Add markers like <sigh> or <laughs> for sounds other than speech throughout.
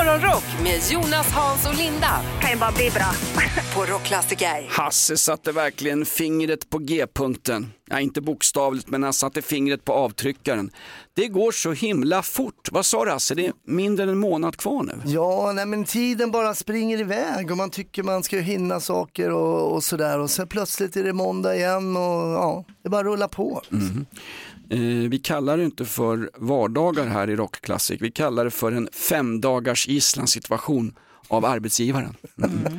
Morgonrock med Jonas, Hans och Linda kan ju bara bli bra. <laughs> på Rockklassiker. Hasse satte verkligen fingret på G-punkten. Ja, inte bokstavligt, men han satte fingret på avtryckaren. Det går så himla fort. Vad sa du Hasse? Det är mindre än en månad kvar nu. Ja, nej, men tiden bara springer iväg och man tycker man ska hinna saker och, och sådär och sen plötsligt är det måndag igen och ja, det bara rullar på. Eh, vi kallar det inte för vardagar här i Rockklassik. Vi kallar det för en femdagars gisslansituation av arbetsgivaren. Mm.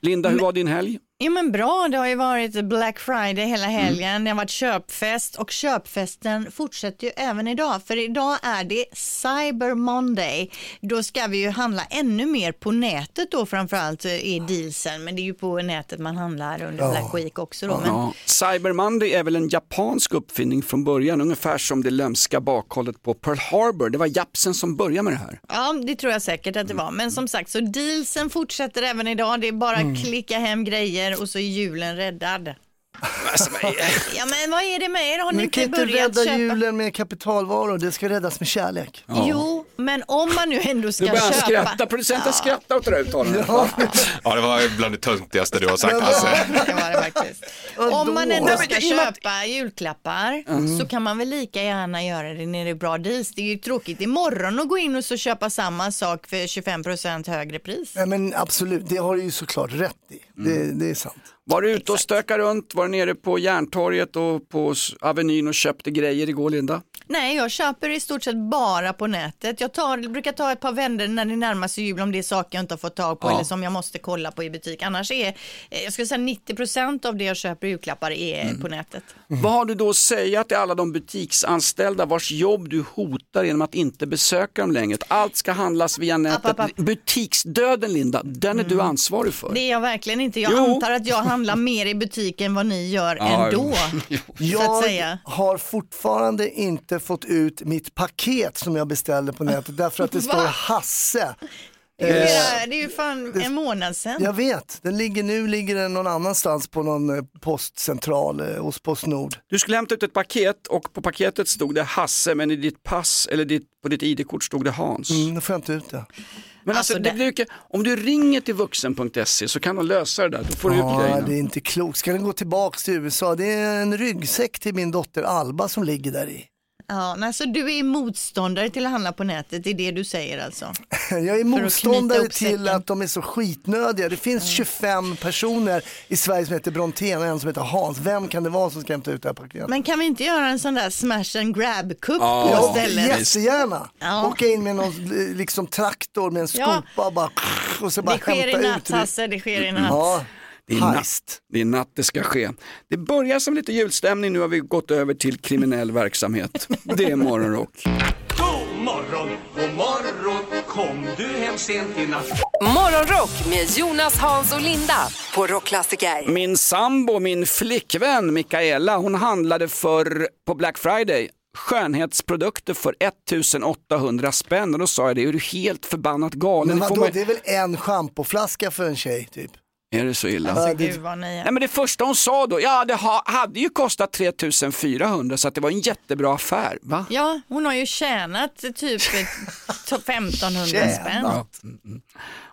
Linda, hur var din helg? Jo men bra, det har ju varit Black Friday hela helgen, det har varit köpfest och köpfesten fortsätter ju även idag för idag är det Cyber Monday. Då ska vi ju handla ännu mer på nätet då framförallt i dealsen men det är ju på nätet man handlar under Black Week också då. Men, Ja, Cyber Monday är väl en japansk uppfinning från början, ungefär som det lömska bakhållet på Pearl Harbor. Det var japsen som började med det här. Ja, det tror jag säkert att det var. Men som sagt, så dealsen fortsätter även idag. Det är bara att klicka hem grejer och så är julen räddad. Alltså, <laughs> Ja, men vad är det med er? Har ni Men vi kan inte inte börjat rädda köpa? julen med kapitalvaror, det ska räddas med kärlek. Jo, men om man nu ändå ska Nu börjar han köpa. skratta, producenten skrattar åt det där uttalandet. Ja, det var bland det töntigaste du har sagt Hasse. Det var det faktiskt. Om man ändå ska köpa julklappar så kan man väl lika gärna göra det när det är bra deals. Det är ju tråkigt imorgon att gå in och så köpa samma sak för 25% högre pris. Nej, men absolut, det har du ju såklart rätt i. Det, det är sant. Var du ute och stökade runt? Var du nere på Järntorget och på Avenyn och köpte grejer igår Linda? Nej, jag köper i stort sett bara på nätet. Jag tar, brukar ta ett par vändor när det närmar sig jul om det är saker jag inte har fått tag på Ja. eller som jag måste kolla på i butik. Annars är, eh, jag skulle säga 90% av det jag köper i julklappar är på nätet. Vad har du då att säga till alla de butiksanställda vars jobb du hotar genom att inte besöka dem längre? Allt ska handlas via nätet. app, app. Butiksdöden Linda, den är du ansvarig för. Det är jag verkligen inte. Jag Jo. antar att jag handlar mer i butiken än vad ni gör Ja, ändå. <laughs> Så att Jag har fortfarande inte fått ut mitt paket som jag beställde på nätet därför att det står <laughs> Hasse. Det är, ju- det är ju fan en månad sedan. Jag vet, den ligger, nu ligger den någon annanstans på någon eh, postcentral eh, hos Postnord. Du skulle hämta ut ett paket och på paketet stod det Hasse men i ditt pass eller ditt, på ditt ID-kort stod det Hans. Mm, då får jag inte ut det. Men alltså, Alltså, det det- brukar, om du ringer till vuxen.se så kan de lösa det där, då får du Ja, grejerna. det är inte klokt. Ska den gå tillbaks till USA? Det är en ryggsäck till min dotter Alba som ligger där i. Ja, nej, så du är motståndare till att handla på nätet, det är det du säger alltså? <laughs> Jag är motståndare ihop till att de är så skitnödiga. Det finns 25 personer i Sverige som heter Brontén och en som heter Hans. Vem kan det vara som ska hämta ut det här paketet? Men kan vi inte göra en sån där smash and grab-kupp Ja. på Ja, stället? jättegärna. Ja. Åka in med någon liksom, traktor med en Ja. skopa och bara, och så bara Det sker i hämta natt ut. det. Hasse, det sker i natt. Ja, Det är, natt, det är natt det ska ske. Det börjar som lite julstämning, nu har vi gått över till kriminell verksamhet. Det är morgonrock. God morgon, god morgon, kom du hem sent i natt? Morgonrock med Jonas, Hans och Linda på Rockklassiker. Min sambo, min flickvän Mikaela, hon handlade för, på Black Friday skönhetsprodukter för 1800 spänn och då sa jag det, är du helt förbannat galen? Men Det får vadå, man- det är väl en schampoflaska för en tjej typ? Är det så illa? Ja, det- Gud vad ni är. Nej men det första hon sa då, ja det ha, hade ju kostat 3400 så att det var en jättebra affär. Va? Ja, hon har ju tjänat typ <laughs> ett- 1500 spänn. Mm, mm.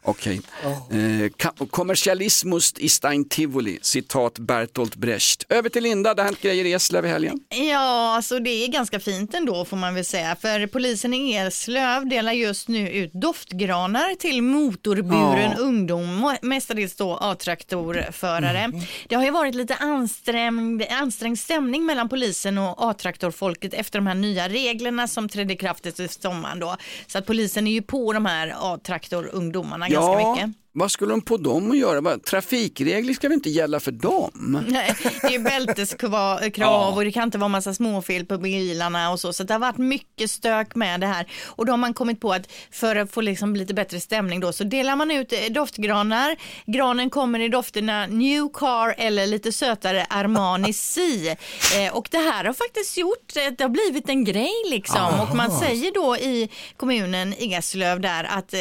Okej. Eh, ka- kommersialismus i Stein Tivoli, citat Bertolt Brecht. Över till Linda, det har hänt grejer i Eslöv i helgen. Ja, alltså det är ganska fint ändå får man väl säga. För polisen i Eslöv delar just nu ut doftgranar till motorburen Ja. ungdom, mestadels då A-traktorförare. Det har ju varit lite ansträngd, ansträngd stämning mellan polisen och A-traktorfolket efter de här nya reglerna som trädde i kraft efter sommaren då. Så att polisen är ju på de här A-traktorungdomarna ganska mycket. Vad skulle de på dem att göra? Trafikregler ska väl inte gälla för dem? Nej, det är bälteskrav och det kan inte vara massa småfel på bilarna och så. Så det har varit mycket stök med det här. Och då har man kommit på att för att få liksom lite bättre stämning då så delar man ut eh, doftgranar. Granen kommer i dofterna New Car eller lite sötare Armani C. <laughs> Eh, och det här har faktiskt gjort, eh, det har blivit en grej liksom. Och man säger då i kommunen Eslöv där att eh,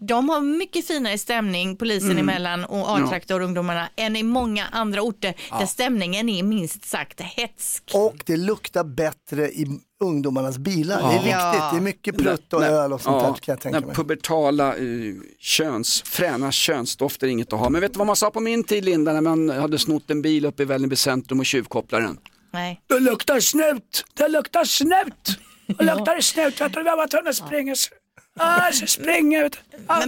de har mycket finare stämning polisen emellan och A-traktorungdomarna än i många andra orter där stämningen är minst sagt hetsk. Och det luktar bättre i ungdomarnas bilar. Det är viktigt. Ja. Det är mycket prutt och När- öl och sånt ja, där kan jag tänka mig. pubertala eh, köns, fräna könsdofter är inget att ha. Men vet du vad man sa på min tid Linda när man hade snott en bil uppe i Vällingby centrum och tjuvkopplat den? Nej. Det luktar snut, det luktar snut. Det luktar snut, vet du, vi var tvungna att springa. Ah, vet du. Ah,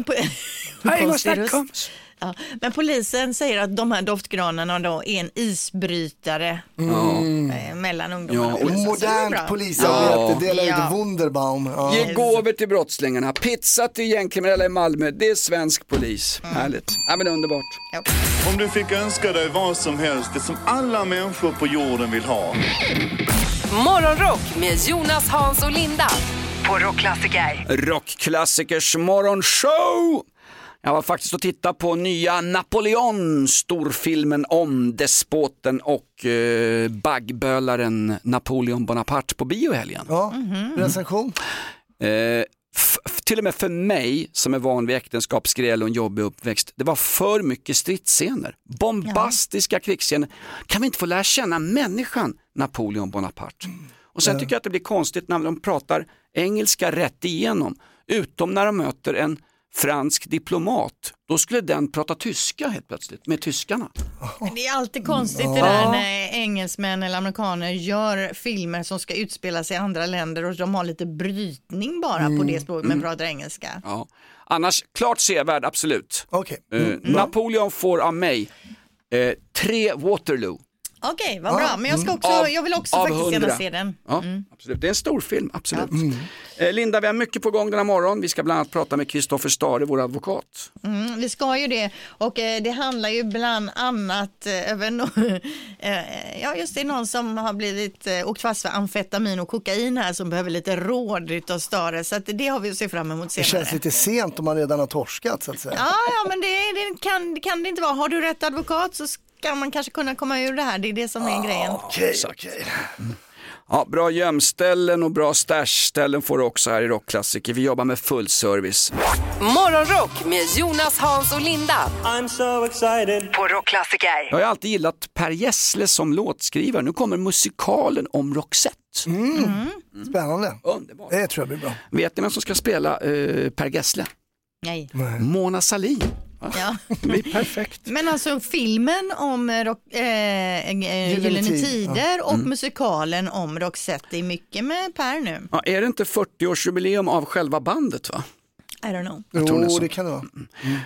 Men, <laughs> röst. ja. Men polisen säger att de här doftgranarna då är en isbrytare eh, mellan ungdomarna Ja, och. Modernt polisarbete, dela Ja. ut Wunderbaum. Ja. Ge gåvor till brottslingarna, pizza till gängkriminella i Malmö, det är svensk polis. Härligt. Ja, men underbart. Om du fick önska dig vad som helst, det som alla människor på jorden vill ha. Morgonrock med Jonas, Hans och Linda på Rockklassiker. Rockklassikers morgonshow! Jag var faktiskt och tittade på nya Napoleon, storfilmen om despoten och eh, baggbölaren Napoleon Bonaparte på bio i helgen. Ja, recension. Eh, f- till och med för mig som är van vid äktenskapsgräl och en jobbig uppväxt, det var för mycket stridsscener. Bombastiska krigsscener. Kan vi inte få lära känna människan Napoleon Bonaparte? Och sen tycker jag att det blir konstigt när de pratar engelska rätt igenom, utom när de möter en fransk diplomat. Då skulle den prata tyska helt plötsligt med tyskarna. Men Det är alltid konstigt det där när engelsmän eller amerikaner gör filmer som ska utspela sig i andra länder och de har lite brytning bara på det språket men pratar engelska. Ja. Annars klart sevärd, absolut. Okej. Eh, Napoleon får av mig eh, tre Waterloo. Okej, vad bra. Men jag, ska också, Av- jag vill också av faktiskt gärna hundra. se den. Ja, absolut. Det är en stor film, absolut. Eh, Linda, vi har mycket på gång den här morgonen. Vi ska bland annat prata med Kristoffer Stare, vår advokat. Mm, vi ska ju det och eh, det handlar ju bland annat eh, över no- <laughs> eh, ja just det, någon som har blivit eh, åkt fast för amfetamin och kokain här som behöver lite råd utav Stare så att det har vi att se fram emot Det senare. känns lite sent om man redan har torskat så att säga. Ja, ja men det, det kan, det kan det inte vara. Har du rätt advokat så ska man kanske kunna komma ur det här. Det är det som är grejen. Okej, okej. Ja, bra gömställen och bra stashställen får du också här i Rockklassiker. Vi jobbar med full service. Morgonrock med Jonas, Hans och Linda I'm so excited på Rockklassiker. Jag har alltid gillat Per Gessle som låtskrivare. Nu kommer musikalen om Roxette. Spännande. Underbart. Det tror jag blir bra. Vet ni vem som ska spela eh, Per Gessle? Nej. Mona Sahlin. <laughs> Ja. Det blir perfekt. Men alltså filmen om rock, eh, eh, Gyllene Tid, Tider och musikalen om Roxette är mycket med Per nu. Ja, är det inte 40-årsjubileum av själva bandet? va? I don't know. är Jo, det kan det vara.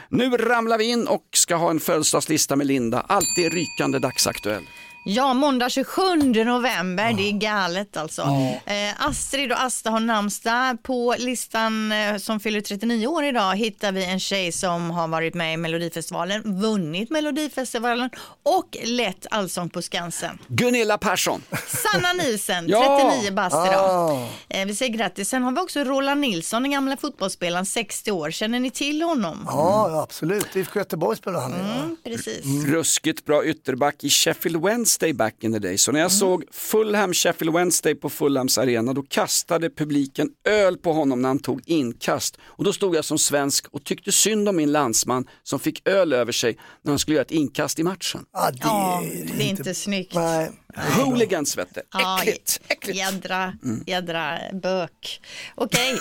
Nu ramlar vi in och ska ha en födelsedagslista med Linda. Alltid rykande dagsaktuell. Ja, måndag 27 november, det är galet alltså. Eh, Astrid och Asta har namnsdag. På listan eh, som fyller 39 år idag hittar vi en tjej som har varit med i Melodifestivalen, vunnit Melodifestivalen och lett Allsång på Skansen. Gunilla Persson. Sanna Nielsen, <laughs> Ja. 39 bast idag. Eh, vi säger grattis. Sen har vi också Roland Nilsson, den gamla fotbollsspelaren, 60 år. Känner ni till honom? Ja, ja, absolut. IFK Göteborg spelar han i. ja. Mm, precis. Ruskigt bra ytterback i Sheffield Wednesday back in the day. Så när jag Mm. såg Fulham Sheffield Wednesday på Fulhams arena då kastade publiken öl på honom när han tog inkast. Och då stod jag som svensk och tyckte synd om min landsman som fick öl över sig när han skulle göra ett inkast i matchen. Ja, det, Ja, är det är inte snyggt. Nej. Hooligans vet du. Ja, Äckligt. Äckligt. Jädra, jädra bök. Okej,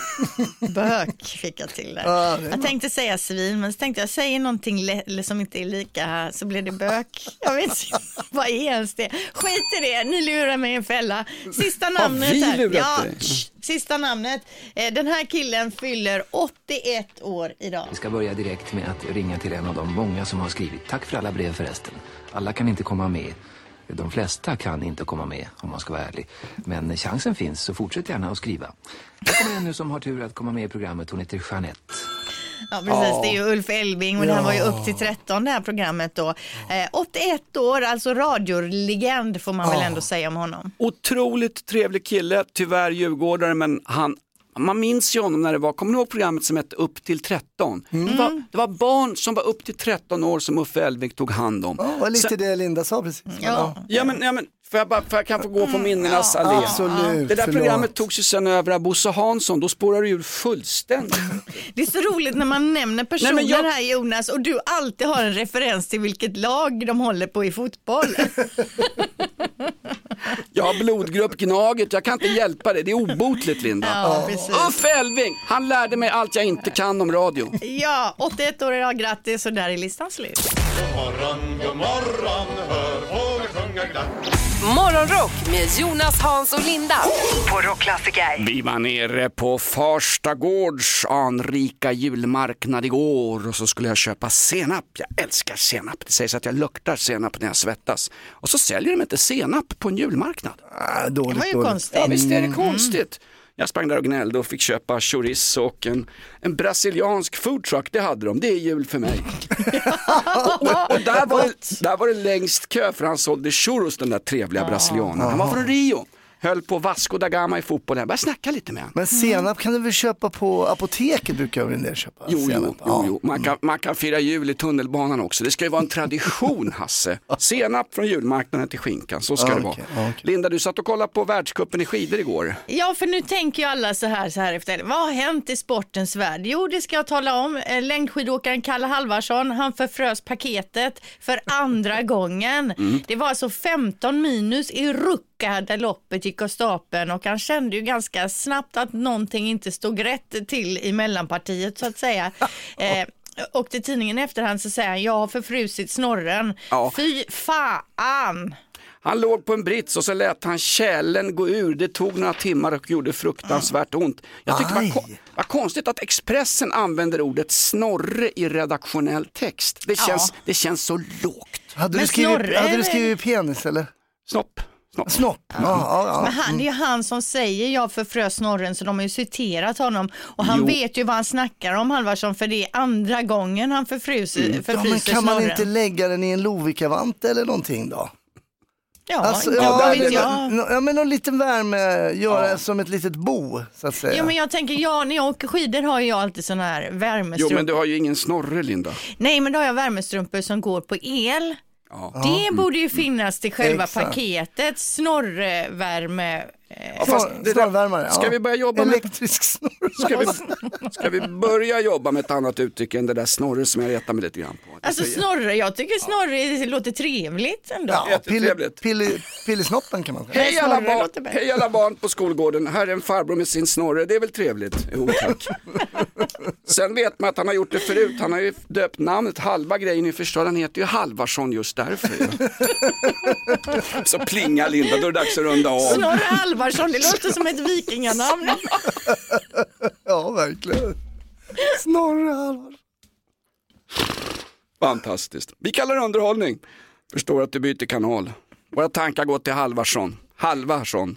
<laughs> bök fick jag till det. Ja, det Jag tänkte säga svin, men så tänkte jag säga någonting som inte är lika, så blir det bök. Jag vet inte, <laughs> vad är ens det? Skit i det, ni lurar mig i en fälla. Sista namnet vi här. lurat Ja, dig? sista namnet. Eh, Den här killen fyller 81 år idag. Vi ska börja direkt med att ringa till en av de många som har skrivit. Tack för alla brev förresten. Alla kan inte komma med. De flesta kan inte komma med om man ska vara ärlig. Men chansen finns så fortsätt gärna att skriva. Här kommer en nu som har tur att komma med i programmet. Hon heter Jeanette. Ja, precis. Det är ju Ulf Elving och det här var ju upp till 13 det här programmet då. Eh, 81 år, alltså radiolegend får man väl ändå säga om honom. Otroligt trevlig kille, tyvärr djurgårdare men han man minns ju honom när det var, kommer ni ihåg programmet som hette Upp till 13? Mm. Det, var, det var barn som var upp till 13 år som Uffe Elvik tog hand om. Var lite Sen- det Linda sa precis. Ja. Ja men, ja, men för jag, bara, för jag kan få gå på minnenas allé. Absolut, Det där förlåt. programmet togs ju sen över av Bosse Hansson, då spårar det ur fullständigt. <laughs> Det är så roligt när man nämner personer Nej, jag- här Jonas och du alltid har en referens till vilket lag de håller på i fotboll. <laughs> Jag har blodgrupp Gnaget, jag kan inte hjälpa det, det är obotligt Linda. Ja. Uffe Elving, han lärde mig allt jag inte kan om radio. Ja, 81 år idag, grattis och där är listan slut. morgon, god morgon, hör fåglar sjunga glatt. Morgonrock med Jonas, Hans och Linda på Rockklassiker. Vi var nere på Farsta gårds anrika julmarknad igår och så skulle jag köpa senap. Jag älskar senap. Det sägs att jag luktar senap när jag svettas. Och så säljer de inte senap på en julmarknad. Ah, Det dåligt, var ju dåligt. konstigt. Ja, visst är det konstigt. Jag sprang där och gnällde och fick köpa chorizo och en, en brasiliansk foodtruck, det hade de, det är jul för mig. <laughs> och, och där, var det, där var det längst kö för han sålde churros den där trevliga brasilianen. Han var från Rio, höll på Vasco da Gama i fotboll. Jag började snacka lite med honom. Men senap kan du väl köpa på apoteket brukar jag väl en del köpa. Jo, jo, senap. jo, jo. Man, kan, man kan fira jul i tunnelbanan också. Det ska ju vara en tradition, <laughs> Hasse. Senap från julmarknaden till skinkan, så ska Ja, det vara. okej. Linda, du satt och kollade på världscupen i skidor igår. Ja, för nu tänker ju alla så här, så här efter. Vad har hänt i sportens värld? Jo, det ska jag tala om. Eh, Längdskidåkaren Kalle Halvarsson, han förfrös paketet för andra <laughs> gången. Det var alltså 15 minus i Rucka där loppet gick av stapeln och han kände ju ganska snabbt att någonting inte stod rätt till i mellanpartiet så att säga. Eh, och till tidningen i efterhand så säger han, jag har förfrusit snorren. Ja. Fy fan! Han låg på en brits och så lät han kärlen gå ur. Det tog några timmar och gjorde fruktansvärt ont. Jag tyckte det var, vad konstigt att Expressen använder ordet snorre i redaktionell text. Det känns, det känns så lågt. Hade, Men du skrivit, Snorre hade är du skrivit penis eller? Snopp. Snopp. Snopp? Ja, ja, Men ja. han, det är ju han som säger jag förfrös snorren så de har ju citerat honom och han Jo. vet ju vad han snackar om Halvarsson för det är andra gången han förfryser, ja, men förfryser kan man snorren. inte lägga den i en Lovikka-vante eller någonting då? Ja, Alltså, ja, ja, vet jag. ja, men någon liten värme, göra som ett litet bo så att säga. Ja, men jag tänker, ja, när jag åker skidor har jag alltid sådana här Jo värmestrumpor. men du har ju ingen snorre Linda. Nej, men då har jag värmestrumpor som går på el. Ja. Det borde ju finnas till själva Exakt. paketet, snorrevärme. Ja, fast Snor- det där- Snorvärmare, Ska ja. vi börja jobba med Elektrisk snurr. Ska vi, ska vi börja jobba med ett annat uttryck än det där snorre som jag retar mig lite grann på? alltså snorre, jag tycker snorre låter trevligt ändå. Ja, Jättetrevligt. pille, pille, kan man säga. Hej alla, barn, hej alla barn på skolgården, här är en farbror med sin snorre, det är väl trevligt? Jo tack. <laughs> Sen vet man att han har gjort det förut, han har ju döpt namnet, halva grejen är förstörd, han heter ju Halvarsson just därför. ju. <laughs> Så plinga Linda, då är det dags att runda av. Snorre Halvarsson, det låter som ett vikinganamn. <laughs> Ja, verkligen. Snorre Halvarsson. Fantastiskt. Vi kallar det underhållning. Förstår att du byter kanal. Våra tankar går till Halvarsson. Halvarsson.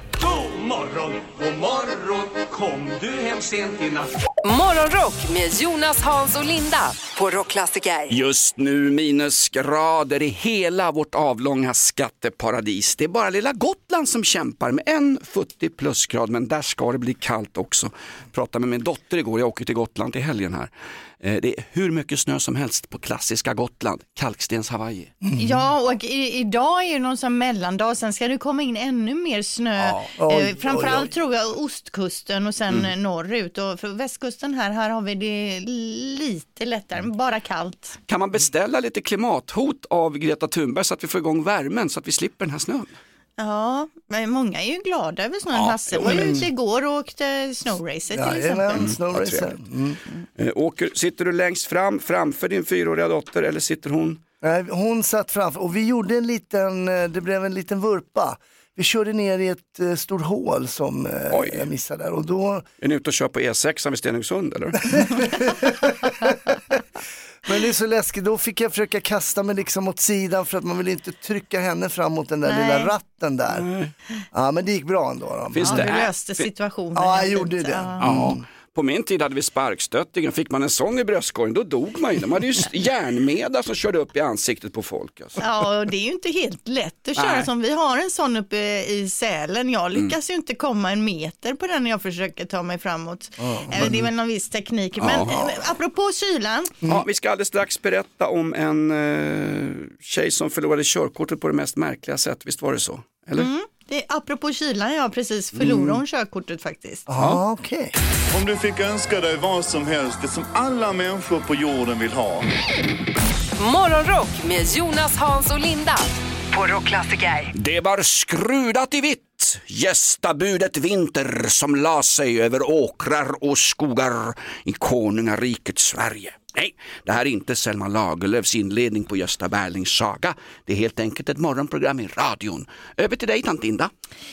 morgon, god morgon, kom du hem sent i natt? Morgonrock med Jonas, Hans och Linda på Rockklassiker. Just nu minusgrader i hela vårt avlånga skatteparadis. Det är bara lilla Gotland som kämpar med en futtig plusgrad, men där ska det bli kallt också. Pratade med min dotter igår, jag åker till Gotland till helgen här. Eh, Det är hur mycket snö som helst på klassiska Gotland, kalkstens Hawaii. Ja, och i, idag är ju någon sån mellandag, sen ska det komma in ännu mer snö. Oj, eh, framförallt oj, oj. tror jag ostkusten och sen mm. norrut. Och för västkusten här, här har vi det lite lättare, bara kallt. Kan man beställa lite klimathot av Greta Thunberg så att vi får igång värmen så att vi slipper den här snön? Ja, men många är ju glada över snön. Hasse var ju ute igår och åkte snowracer till exempel. Jajamän, snowracer. trevligt. Mm. Eh, Åker, sitter du längst fram framför din fyraåriga dotter eller sitter hon? Nej, hon satt framför och vi gjorde en liten, eh, det blev en liten vurpa. Vi körde ner i ett eh, stort hål som eh, jag missade där och då, Är ni ute och kör på E6 vid Stenungsund eller? <laughs> men det är så läskigt, då fick jag försöka kasta mig liksom åt sidan för att man vill inte trycka henne fram mot den där Nej. lilla ratten där. Ja men det gick bra ändå. Då. Finns Ja, det du löste situationen. Ja, jag gjorde det. Ja. Ja. På min tid hade vi sparkstöttingen, fick man en sån i bröstkorgen då dog man ju. De hade ju <laughs> järnmedar som körde upp i ansiktet på folk. Alltså. Ja, och det är ju inte helt lätt att köra Nej. som vi har en sån uppe i Sälen. Jag lyckas ju inte komma en meter på den när jag försöker ta mig framåt. Eh, Det är väl någon viss teknik. Men Ja. eh, apropå kylan, Ja, vi ska alldeles strax berätta om en eh, tjej som förlorade körkortet på det mest märkliga sätt, visst var det så? Eller? mm, det, apropå kylan, jag precis förlorade Mm. körkortet faktiskt. Ja, okej. Om du fick önska dig vad som helst, det som alla människor på jorden vill ha. Morgonrock med Jonas, Hans och Linda på Rockklassiker. Det var skrudat i vitt, gästabudet vinter som la sig över åkrar och skogar i konungariket Sverige. Nej, det här är inte Selma Lagerlöfs inledning på Gösta Berlings saga. Det är helt enkelt ett morgonprogram i radion. Över till dig tant Linda.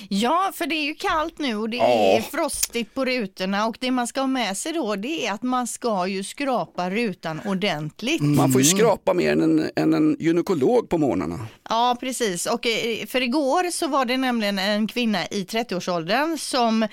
Ja, för det är ju kallt nu och det är frostigt på rutorna och det man ska ha med sig då det är att man ska ju skrapa rutan ordentligt. Man får ju skrapa mer än en, än en gynekolog på morgnarna. Ja, precis. Och eh, för igår så var det nämligen en kvinna i 30-årsåldern som eh,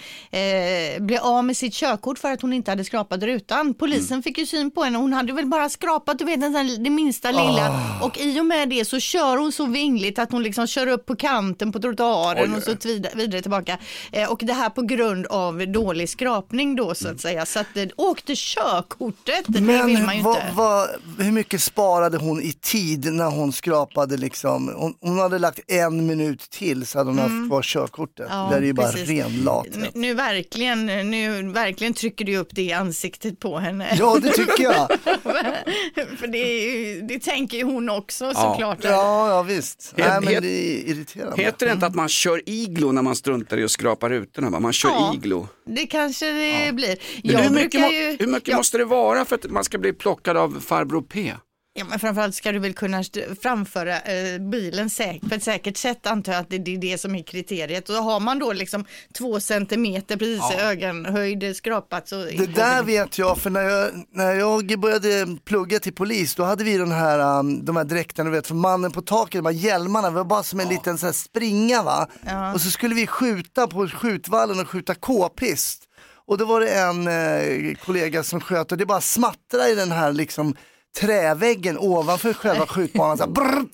blev av med sitt körkort för att hon inte hade skrapat rutan. Polisen fick ju syn på henne. Hon hade väl bara skrapat, du vet, den där, det minsta lilla. Och i och med det så kör hon så vingligt att hon liksom kör upp på kanten på trottoaren Oj, och så vidare, vidare tillbaka. Eh, och det här på grund av dålig skrapning då så att säga. Så att det åkte körkortet, det vill man ju Men vad, inte. vad, hur mycket sparade hon i tid när hon skrapade liksom? Hon, hon hade lagt en minut till så hade hon haft kvar körkortet. Mm. Ja, det är ju bara ren Nu, lathet. nu, verkligen, nu verkligen trycker du upp det i ansiktet på henne. Ja, det tycker jag. <laughs> <laughs> För det, det tänker ju hon också Ja. såklart. Ja, ja visst. Het- Nej, men det är irriterande. Heter det inte att man kör iglo när man struntar i att skrapa rutorna? va? Man kör Ja. iglo. Det kanske det blir. Men Jag hur mycket, ju... hur mycket ja, måste det vara för att man ska bli plockad av farbror P? Ja, men framförallt ska du väl kunna framföra eh, bilen säkert, på ett säkert sätt antar jag att det, det är det som är kriteriet. Och har man då liksom två centimeter precis i ögonhöjd skrapat så... Det där vet jag, för när jag, när jag började plugga till polis, då hade vi den här, um, de här dräkterna, du vet, för mannen på taket, de här hjälmarna, var bara som en liten så här springa va. Ja. Och så skulle vi skjuta på skjutvallen och skjuta k-pist. Och då var det en eh, kollega som sköt och det bara smattrade i den här liksom träväggen ovanför själva skjutbanan. Så här, brrrt.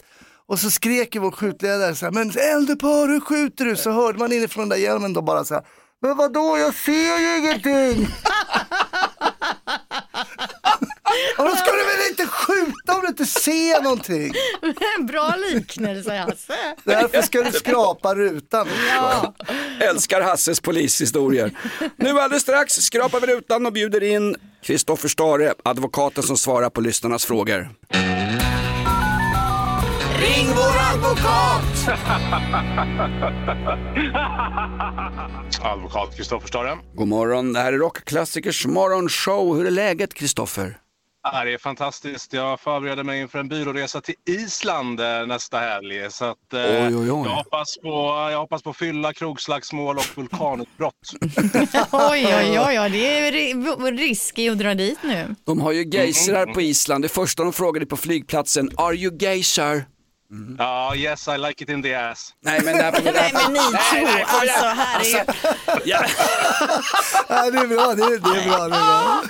och så skrek ju vår skjutledare så här, men eldupphör hur skjuter du? Så hörde man inifrån den där hjälmen då bara så här, men vadå jag ser ju ingenting. <laughs> Och då ska skjuta om du inte ser någonting? <laughs> Bra liknelse Hasse. Därför ska du skrapa rutan. Ja. Älskar Hasses polishistorier. Nu alldeles strax skrapar vi rutan och bjuder in Kristoffer Stare, advokaten som svarar på lyssnarnas frågor. Ring vår advokat! Advokat Kristoffer Stare. God morgon, det här är Rockklassikers morgonshow. Hur är läget Kristoffer? Ja, det är fantastiskt. Jag förbereder mig inför en byråresa till Island eh, nästa helg. Så att, eh, Oj, oj, oj. Jag, hoppas på, jag hoppas på fylla, krogslagsmål och vulkanutbrott. <laughs> Oj, oj, oj, oj, det är ri- risky att dra dit nu. De har ju geysrar på Island. Det första de frågade på flygplatsen, are you gay sir? Ja, yes I like it in the ass. Nej men, där får vi- Nej, men ni två, alltså här är ju... ja, <laughs> Ja, det är bra, det är, det är bra. Det är bra.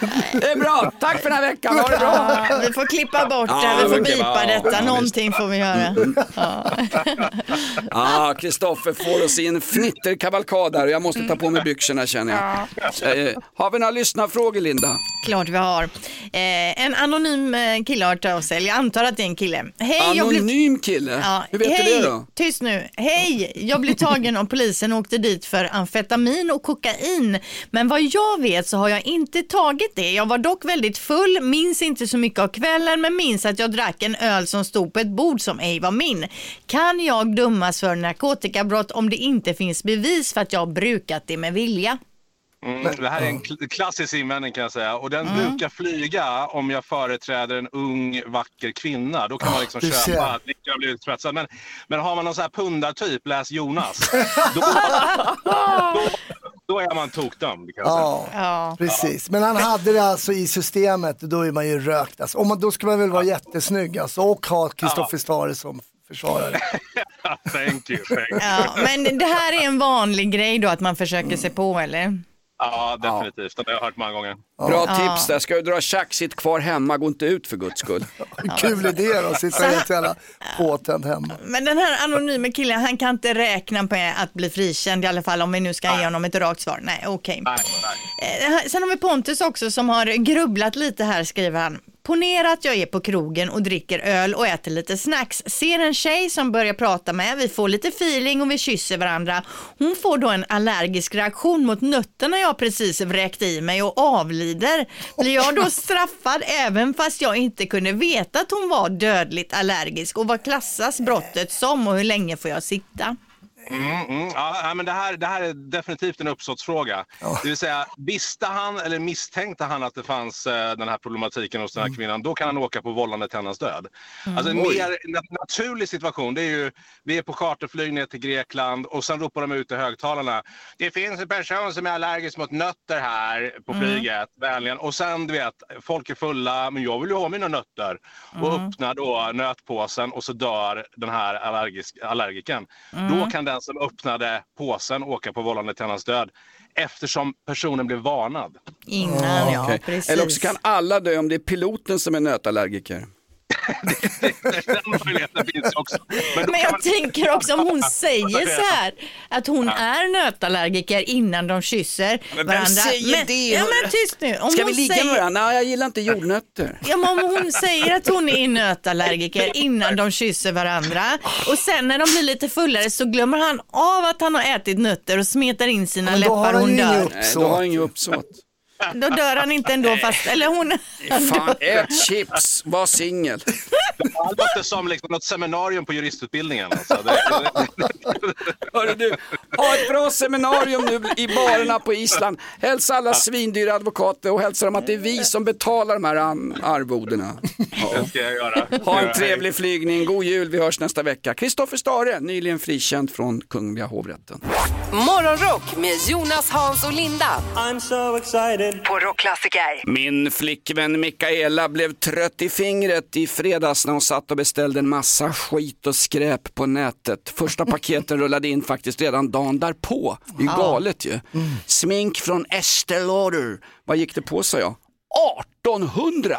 det är bra, tack för den här veckan, ha det bra! Ja, vi får klippa bort det, Ja, vi får okej, bipa ja, detta, ja, någonting får vi göra. Ja. <laughs> Ja, Kristoffer får oss i en fnitterkavalkad där och jag måste ta på mig byxorna känner jag. Eh, har vi några lyssnarfrågor Linda? Klart vi har. Eh, en anonym eh, kille har hört av sig, jag antar att det är en kille. Hej, jag blev... Anonym kille? Ja, Hur vet hej, du det då? Tyst nu. Hej, jag blev tagen av polisen och åkte dit för amfetamin och kokain. Men vad jag vet så har jag inte tagit det. Jag var dock väldigt full, minns inte så mycket av kvällen men minns att jag drack en öl som stod på ett bord som ej var min. Kan jag dömas för narkotikabrott om det inte finns bevis för att jag brukat det med vilja? Mm, det här är en kl- klassisk invändning kan jag säga och den Mm. brukar flyga om jag företräder en ung vacker kvinna. Då kan man liksom köpa, dricka och bli utspetsad. Men, men har man någon sån här pundartyp, läs Jonas, <laughs> då, då, då är man tokdömd kan jag säga. Ja, precis. Men han hade det alltså i systemet, då är man ju rökt. Alltså. Om man, då ska man väl vara jättesnygg alltså, och ha Kristoffer Stare som försvarare. <laughs> Thank you, thank you. Ja, men det här är en vanlig grej då att man försöker sig på eller? Ja, definitivt. Det har jag hört många gånger. Bra Ja. tips där, ska du dra tjack, sitt kvar hemma, gå inte ut för guds skull. <laughs> Kul idé då, sitta helt jävla påtänd hemma. Men den här anonyma killen, han kan inte räkna med att bli frikänd i alla fall om vi nu ska ge honom ett rakt svar. Nej, okej. Nej. Eh, Sen har vi Pontus också som har grubblat lite här skriver han. Ponera att jag är på krogen och dricker öl och äter lite snacks. Ser en tjej som börjar prata med, vi får lite feeling och vi kysser varandra. Hon får då en allergisk reaktion mot nötterna jag precis vräkt i mig och avlider. Blir jag då straffad även fast jag inte kunde veta att hon var dödligt allergisk? Och vad klassas brottet som och hur länge får jag sitta? Mm, mm. Ja, men det, här, det här är definitivt en uppsåtsfråga. Det vill säga, visste han eller misstänkte han att det fanns eh, den här problematiken hos den här kvinnan, då kan han åka på vållande till hennes död. Alltså en Oj. mer na- naturlig situation, det är ju, vi är på charterflyg ner till Grekland och sen ropar de ut i högtalarna. Det finns en person som är allergisk mot nötter här på flyget, vänligen. Och sen, du vet, folk är fulla, men jag vill ju ha mina nötter. Och öppnar då nötpåsen och så dör den här allergisk, allergiken. Då kan den som öppnade påsen åka på vållande till hennes död eftersom personen blev varnad. Innan, ja, Okej. precis. Eller också kan alla dö om det är piloten som är nötallergiker. <laughs> Den möjligheten finns också. Men Men jag man- tänker också om hon säger så här att hon är nötallergiker innan de kysser Men varandra. säger men, det? Ja men tyst nu. Om Ska vi ligga säger, med varandra? Nej, jag gillar inte jordnötter. Ja, men om hon säger att hon är nötallergiker innan de kysser varandra och sen när de blir lite fullare så glömmer han av att han har ätit nötter och smetar in sina Men har läppar han hon ju dör. då har jag inget uppsåt. Då dör han inte ändå fast, eller hon. Fan, ät chips, var singel. Det låter som liksom något seminarium på juristutbildningen. Alltså. Hörru du, ha ett bra seminarium nu i barerna på Island. Hälsa alla svindyra advokater och hälsa dem att det är vi som betalar de här arvodena. det ska jag göra. Ha en trevlig flygning, god jul, vi hörs nästa vecka. Kristoffer Stare, nyligen frikänd från Kungliga hovrätten. Morgonrock med Jonas, Hans och Linda. I'm so excited. På Rockklassiker. Min flickvän Mikaela blev trött i fingret i fredags när hon satt och beställde en massa skit och skräp på nätet. Första paketen rullade in faktiskt redan dagen därpå. Det är ju galet ju. Smink från Estée Lauder. Vad gick det på sa jag? 1800!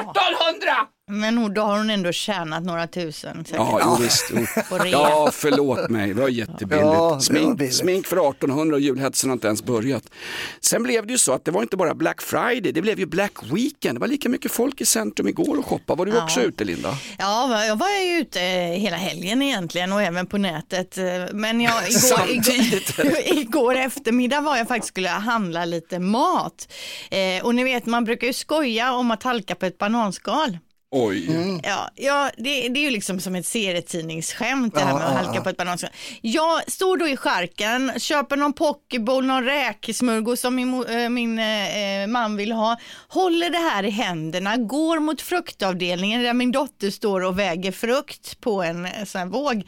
1800! Men hon- då har hon ändå tjänat några tusen. säkert. Ja, jo, visst. Jo. Ja, förlåt mig. Det var jättebilligt. Ja, det var smink, billigt. smink för 1800 och julhetsen har inte ens börjat. Sen blev det ju så att det var inte bara Black Friday, det blev ju Black Weekend. Det var lika mycket folk i centrum igår och shoppa. Var du också ute Linda? Ja, jag var ju ute hela helgen egentligen och även på nätet. Men jag, <laughs> igår, igår, <laughs> igår eftermiddag var jag faktiskt skulle handla lite mat. Eh, och ni vet, man brukar ju skoja om att halka på ett bananskal. Oj. Ja, ja det, det är ju liksom som ett serietidningsskämt det här med att halka ja. på ett bananskal. Jag står då i skärken, köper någon pokeball, någon räksmörgås som min, eh, min eh, man vill ha, håller det här i händerna, går mot fruktavdelningen där min dotter står och väger frukt på en eh, sån här våg,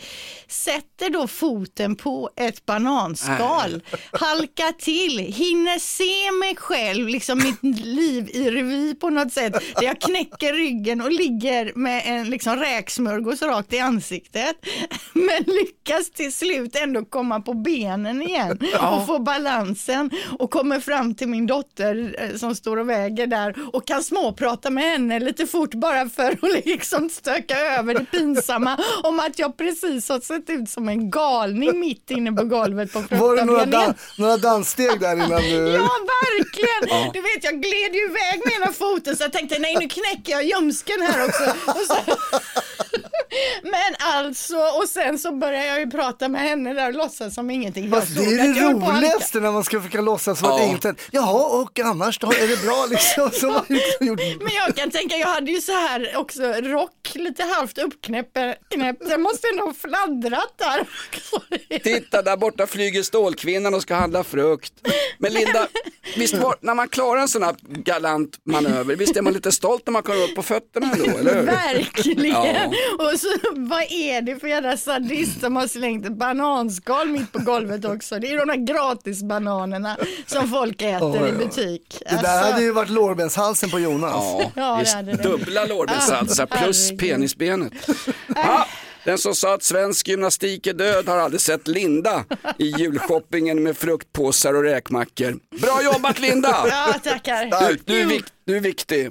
sätter då foten på ett bananskal, <laughs> halkar till, hinner se mig själv, liksom mitt liv i revy på något sätt, där jag knäcker ryggen och ligger med en liksom räksmörgås rakt i ansiktet. <laughs> Men lyckas till slut ändå komma på benen igen <laughs> och få balansen och kommer fram till min dotter eh, som står och väger där och kan småprata med henne lite fort bara för att <laughs> liksom stöka över det pinsamma om att jag precis har sett ut som en galning mitt inne på golvet på Var det några, dan- några danssteg där innan du... Ja, verkligen! Du vet, jag gled ju iväg med ena foten så jag tänkte nej nu knäcker jag ljumsken här också. <laughs> Men alltså, och sen så började jag ju prata med henne där och låtsas som ingenting. Jag Fast det är det roligaste när man ska försöka låtsas som att Ja. inget hänt. Jaha, och annars då? Är det bra liksom? Så liksom gjort... Men jag kan tänka, jag hade ju så här också rock lite halvt uppknäppt. knäppt. Den måste ändå ha fladdrat där. Titta där borta flyger Stålkvinnan och ska handla frukt. Men Linda, visst var, när man klarar en sån här galant manöver, visst är man lite stolt när man kommer upp på fötterna ändå, eller hur? Verkligen. Ja. Och så <laughs> vad är det för jävla sadist som har slängt ett bananskal mitt på golvet också. Det är de där gratisbananerna som folk äter Oj, i butik. Det där hade ju varit lårbenshalsen på Jonas. Ja, Ja, det visst, hade det. dubbla lårbenshalsar plus penisbenet. <laughs> Den som sa att svensk gymnastik är död har aldrig sett Linda i julshoppingen med fruktpåsar och räkmackor. Bra jobbat Linda! Ja, tackar. Du, du, är, vik, du är viktig.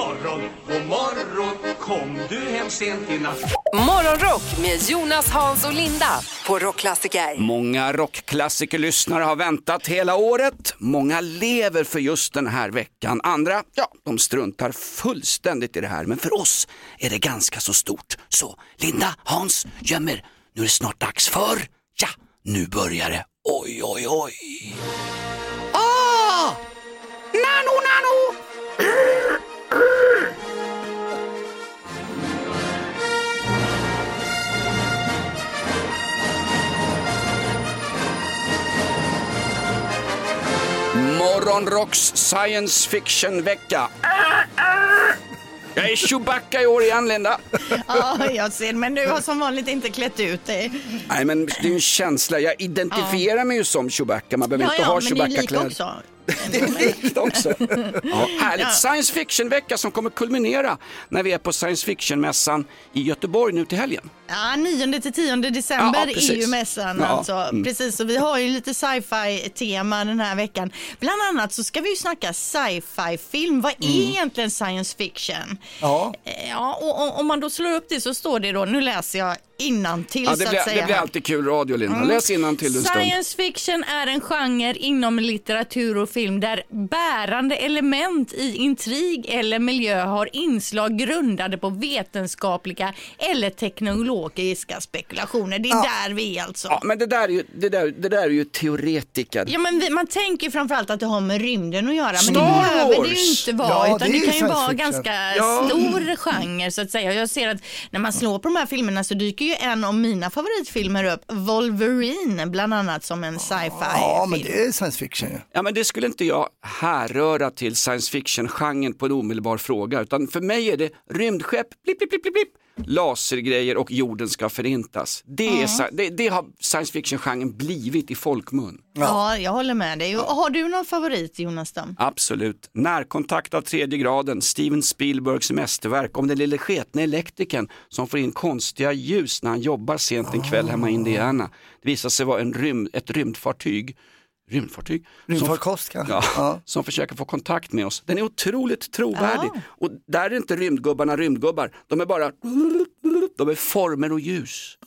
morgon, god morgon Kom du hem sent i natt? Morgonrock med Jonas, Hans och Linda på Rockklassiker. Många rockklassikerlyssnare har väntat hela året. Många lever för just den här veckan. Andra, ja, de struntar fullständigt i det här. Men för oss är det ganska så stort. Så Linda, Hans, gömmer. Nu är det snart dags för, ja, nu börjar det. Oj, oj, oj. Morgonrocks science fiction-vecka. Jag är Chewbacca i år igen, Linda. Ja, jag ser. Men du har som vanligt inte klätt ut dig. Nej, men det är ju en känsla. Jag identifierar mig ju som Chewbacca. Man behöver Ja, inte ja, ha Chewbacca-kläder. Det är likt också. Ja, härligt. Ja. Science fiction-vecka som kommer kulminera när vi är på science fiction-mässan i Göteborg nu till helgen. Ja, 9 till 10 december Ja, är ju mässan Ja, alltså. mm. Precis, så vi har ju lite sci-fi tema den här veckan. Bland annat så ska vi ju snacka sci-fi film. Vad är Mm. egentligen science fiction? Ja. Eh, Ja, och, och om man då slår upp det så står det då, nu läser jag innantill Ja, det, så att blir, säga. det blir alltid kul radio, Linda. Mm. Läs innantill en stund. Science fiction är en genre inom litteratur och film där bärande element i intrig eller miljö har inslag grundade på vetenskapliga eller teknologiska spekulationer. Det är där vi är alltså. Ja, men det där är ju, det där, det där är ju teoretiker. Ja, men vi, man tänker framförallt att det har med rymden att göra, men Star det behöver det ju inte vara. Ja, utan det det, är kan ju vara fiction. ganska Ja. stor genre så att säga. Jag ser att när man slår på de här filmerna så dyker ju en av mina favoritfilmer upp, Wolverine, bland annat som en sci-fi Ja, men film. det är science fiction ju. Ja, men det skulle inte jag härröra till science fiction-genren på en omedelbar fråga, utan för mig är det rymdskepp, blipp, blipp, blipp, blipp, lasergrejer och jorden ska förintas. Det, är, Mm. sci- det, det har science fiction-genren blivit i folkmun. Ja. jag håller med dig. Och Har du någon favorit Jonas då? Absolut. Närkontakt av tredje graden, Steven Spielbergs mästerverk om den lille sketne elektrikern som får in konstiga ljus när han jobbar sent en kväll hemma i Indiana. Det visar sig vara en rymd, ett rymdfartyg Rymdfartyg? Rymdfarkost som, kanske? ja, Ja. <laughs> som försöker få kontakt med oss. Den är otroligt trovärdig. Och där är inte rymdgubbarna rymdgubbar. De är bara de är former och ljus.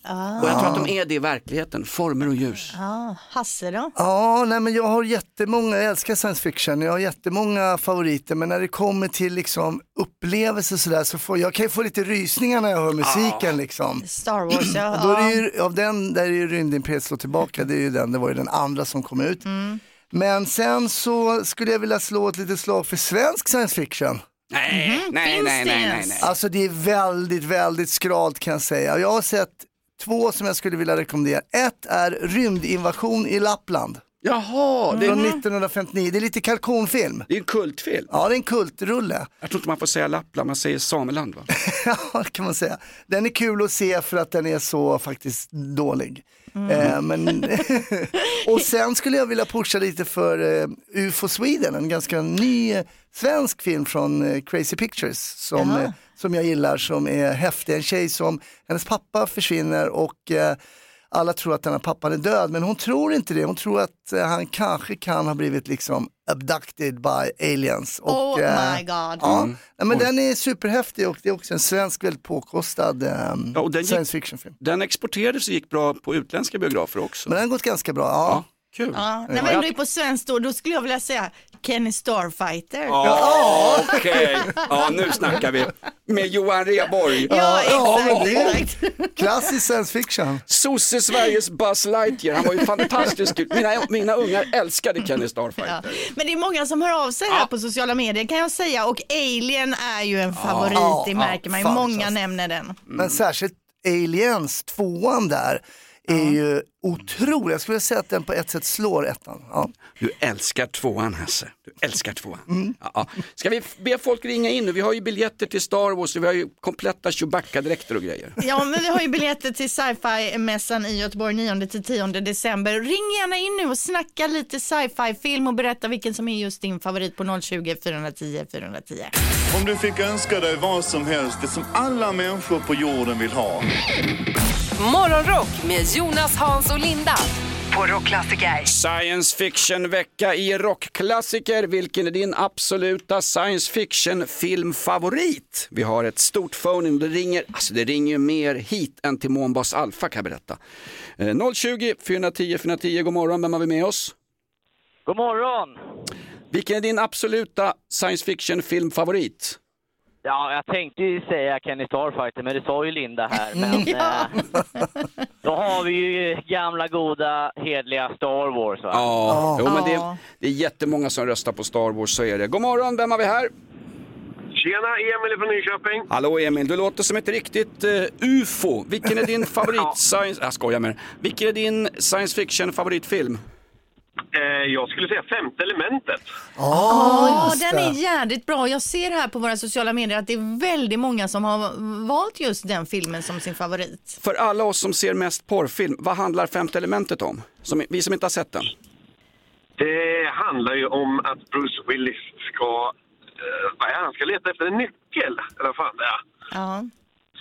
Och jag tror att de är det i verkligheten, former och ljus. Ja, Hasse då? Ja, nej men jag har jättemånga, jag älskar science fiction, jag har jättemånga favoriter men när det kommer till liksom upplevelser sådär så får jag kan ju få lite rysningar när jag hör musiken liksom. Star Wars, ja. Och då är det ju, av den, där är ju Rymdimperiet slår tillbaka, det är ju den, det var ju den andra som kom ut. Mm. Men sen så skulle jag vilja slå ett litet slag för svensk science fiction. Nej, nej, nej, nej, nej, nej. Alltså det är väldigt, väldigt skralt kan jag säga. Jag har sett två som jag skulle vilja rekommendera. Ett är Rymdinvasion i Lappland. Jaha, det är, Från 1959, det är lite kalkonfilm. det är en kultfilm. Ja, det är en kultrulle. Jag tror inte man får säga Lappland, man säger Sameland va? <laughs> Ja, det kan man säga. Den är kul att se för att den är så faktiskt dålig. Eh, men <laughs> och sen skulle jag vilja pusha lite för eh, UFO Sweden, en ganska ny eh, svensk film från eh, Crazy Pictures som, eh, som jag gillar, som är häftig. En tjej som, hennes pappa försvinner och eh, alla tror att den här pappan är död, men hon tror inte det. Hon tror att eh, han kanske kan ha blivit liksom abducted by aliens. Och, Oh eh, my god. Ja, Mm. Nej, men Oj. den är superhäftig och det är också en svensk väldigt påkostad ehm, Ja, och den gick- science fiction-film. Den exporterades och gick bra på utländska biografer också. Men den har gått ganska bra. Ja. Kul. Ja, när vi ändå är på svenskt då, då skulle jag vilja säga Kenny Starfighter. Ja, okej. Ja, nu snackar vi. Med Johan Rheborg. Ja, exakt, det är exakt. Klassisk science fiction. Sosse Sveriges Buzz Lightyear, han var ju <laughs> fantastisk. Mina, mina ungar älskade Kenny Ja. Starfighter. Men det är många som hör av sig här på sociala medier kan jag säga och Alien är ju en favorit, Ja, det märker man ju. fan, Många nämner den. Men särskilt Aliens, tvåan där, är ju otrolig. Jag skulle säga att den på ett sätt slår ettan. Ja. Du älskar tvåan Hasse, du älskar tvåan. Ja, ja. Ska vi be folk ringa in nu? Vi har ju biljetter till Star Wars, vi har ju kompletta Chewbacca-dräkter och grejer. Ja, men vi har ju biljetter till sci-fi-mässan i Göteborg 9-10 december. Ring gärna in nu och snacka lite sci-fi-film och berätta vilken som är just din favorit på 020 410 410. Om du fick önska dig vad som helst, det som alla människor på jorden vill ha. Morgonrock med Jonas, Hans och Linda på Rockklassiker. Science fiction-vecka i rockklassiker. Vilken är din absoluta science fiction-filmfavorit? Vi har ett stort phone det ringer, alltså det ringer mer hit än till Månbas Alpha kan jag berätta. Eh, 020 410 410, god morgon, vem har vi med oss? God morgon! Vilken är din absoluta science fiction-filmfavorit? Ja, jag tänkte ju säga Kenny Starfighter, men det sa ju Linda här. <laughs> Men Ja. eh, då har vi ju gamla goda hedliga Star Wars va? Ja, jo, men det, Ja. det är jättemånga som röstar på Star Wars, så är det. God morgon, vem har vi här? Tjena, Emil från Nyköping. Hallå Emil, du låter som ett riktigt eh, ufo. Vilken är din <laughs> favorit science... Jag skojar med dig. Vilken är din science fiction favoritfilm? Eh, jag skulle säga Femte elementet. Ja, just den det. är jädrigt bra. Jag ser här på våra sociala medier att det är väldigt många som har valt just den filmen som sin favorit. För alla oss som ser mest porrfilm, vad handlar Femte elementet om? Som, vi som inte har sett den. Det handlar ju om att Bruce Willis ska... Eh, vad är det? han ska leta efter en nyckel, eller vad fan det är. Ja.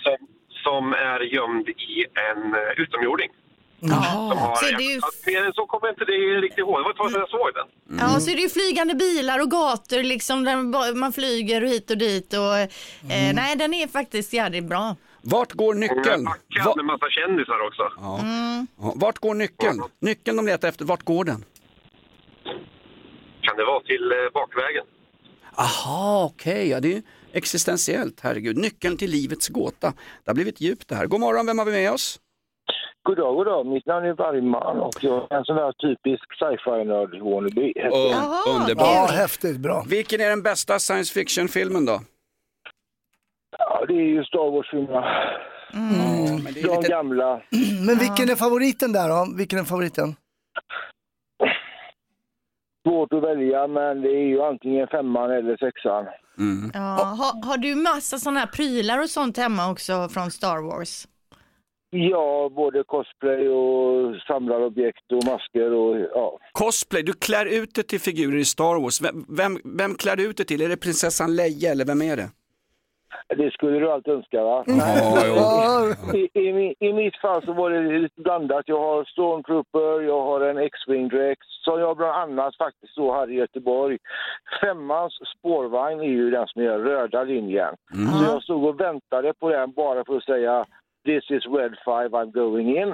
Som, som är gömd i en uh, utomjording. Ja. Så är det ju, ja, mer än så kommer jag inte det riktigt ihåg. Det var ett tag sedan jag såg den. ja, så är det ju flygande bilar och gator liksom där man flyger hit och dit och eh, nej den är faktiskt jävligt bra. Vart går nyckeln? Backad Va, med massa kändisar också. ja. Ja, Vart går nyckeln? Nyckeln de letar efter, vart går den? Kan det vara till eh, bakvägen? Aha, okej, ja, det är existentiellt, herregud. Nyckeln till livets gåta. Det har blivit djupt det här. God morgon, vem har vi med oss? God dag, god dag. Mitt namn är Vargman och jag är en sån där typisk sci-fi-nörd wannabe. Jaha, underbart. Ja, häftigt, bra. Vilken är den bästa science fiction-filmen då? Ja, det är ju Star Wars-filmerna. Men det är De lite... gamla. <clears throat> Men vilken är favoriten där då? Vilken är favoriten? Svårt att välja, men det är ju antingen femman eller sexan. Mm. Ja, har, har du massa sådana här prylar och sånt hemma också från Star Wars? Ja, både cosplay och samlarobjekt och masker och ja. Cosplay, du klär ut det till figurer i Star Wars. Vem, vem, vem klär du ut det till? Är det prinsessan Leia eller vem är det? Det skulle du alltid önska va? Ja. I, i, I mitt fall så var det lite blandat. Jag har Stormtrooper, jag har en X-Wing-dräkt som jag bland annat faktiskt då hade i Göteborg. Femmans spårvagn är ju den som är röda linjen. Så jag stod och väntade på den bara för att säga This is Red 5, I'm going in. <laughs>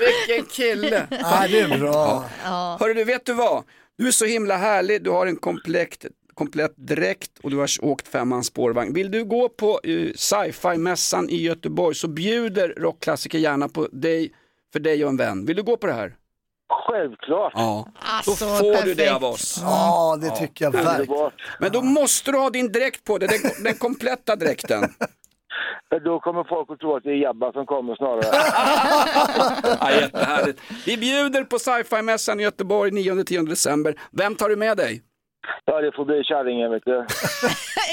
Vilken kille! Ja, det är bra. Ja. Hörru du, vet du vad? Du är så himla härlig, du har en komplett, komplett dräkt och du har åkt femmans spårvagn. Vill du gå på uh, sci-fi-mässan i Göteborg så bjuder rockklassiker gärna på dig, för dig och en vän. Vill du gå på det här? Självklart. Ja, då Alltså, får du perfekt. det av oss. Ja, det tycker jag verkligen. Underbart. Men då måste du ha din dräkt på dig, den, den kompletta dräkten. Då kommer folk att tro att det är Jabba som kommer snarare. <laughs> Ja, jättehärligt. Vi bjuder på sci-fi-mässan i Göteborg 9-10 december. Vem tar du med dig? Ja, det får bli kärringen vet du. <laughs>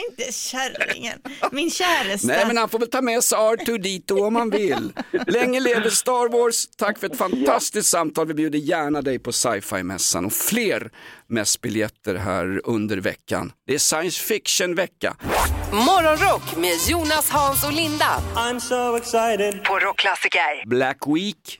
Inte kärringen, min käresta. Nej men han får väl ta med sig R2D2 om han vill. Länge lever Star Wars. Tack för ett fantastiskt samtal. Vi bjuder gärna dig på sci-fi-mässan och fler mässbiljetter här under veckan. Det är science fiction-vecka. Morgonrock med Jonas, Hans och Linda. I'm so excited. På Rockklassiker. Black Week,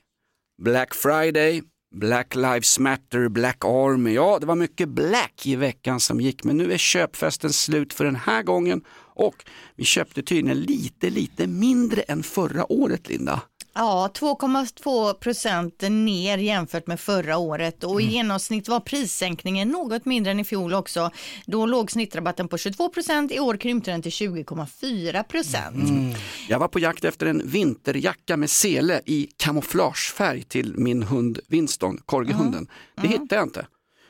Black Friday, Black Lives Matter, Black Army. Ja, det var mycket black i veckan som gick, men nu är köpfesten slut för den här gången och vi köpte tydligen lite, lite mindre än förra året, Linda. Ja, 2,2 procent ner jämfört med förra året och i Mm. genomsnitt var prissänkningen något mindre än i fjol också. Då låg snittrabatten på 22 procent, i år krympte den till 20,4 procent. Mm. Jag var på jakt efter en vinterjacka med sele i kamouflagefärg till min hund Winston, corgihunden. Det hittade jag inte.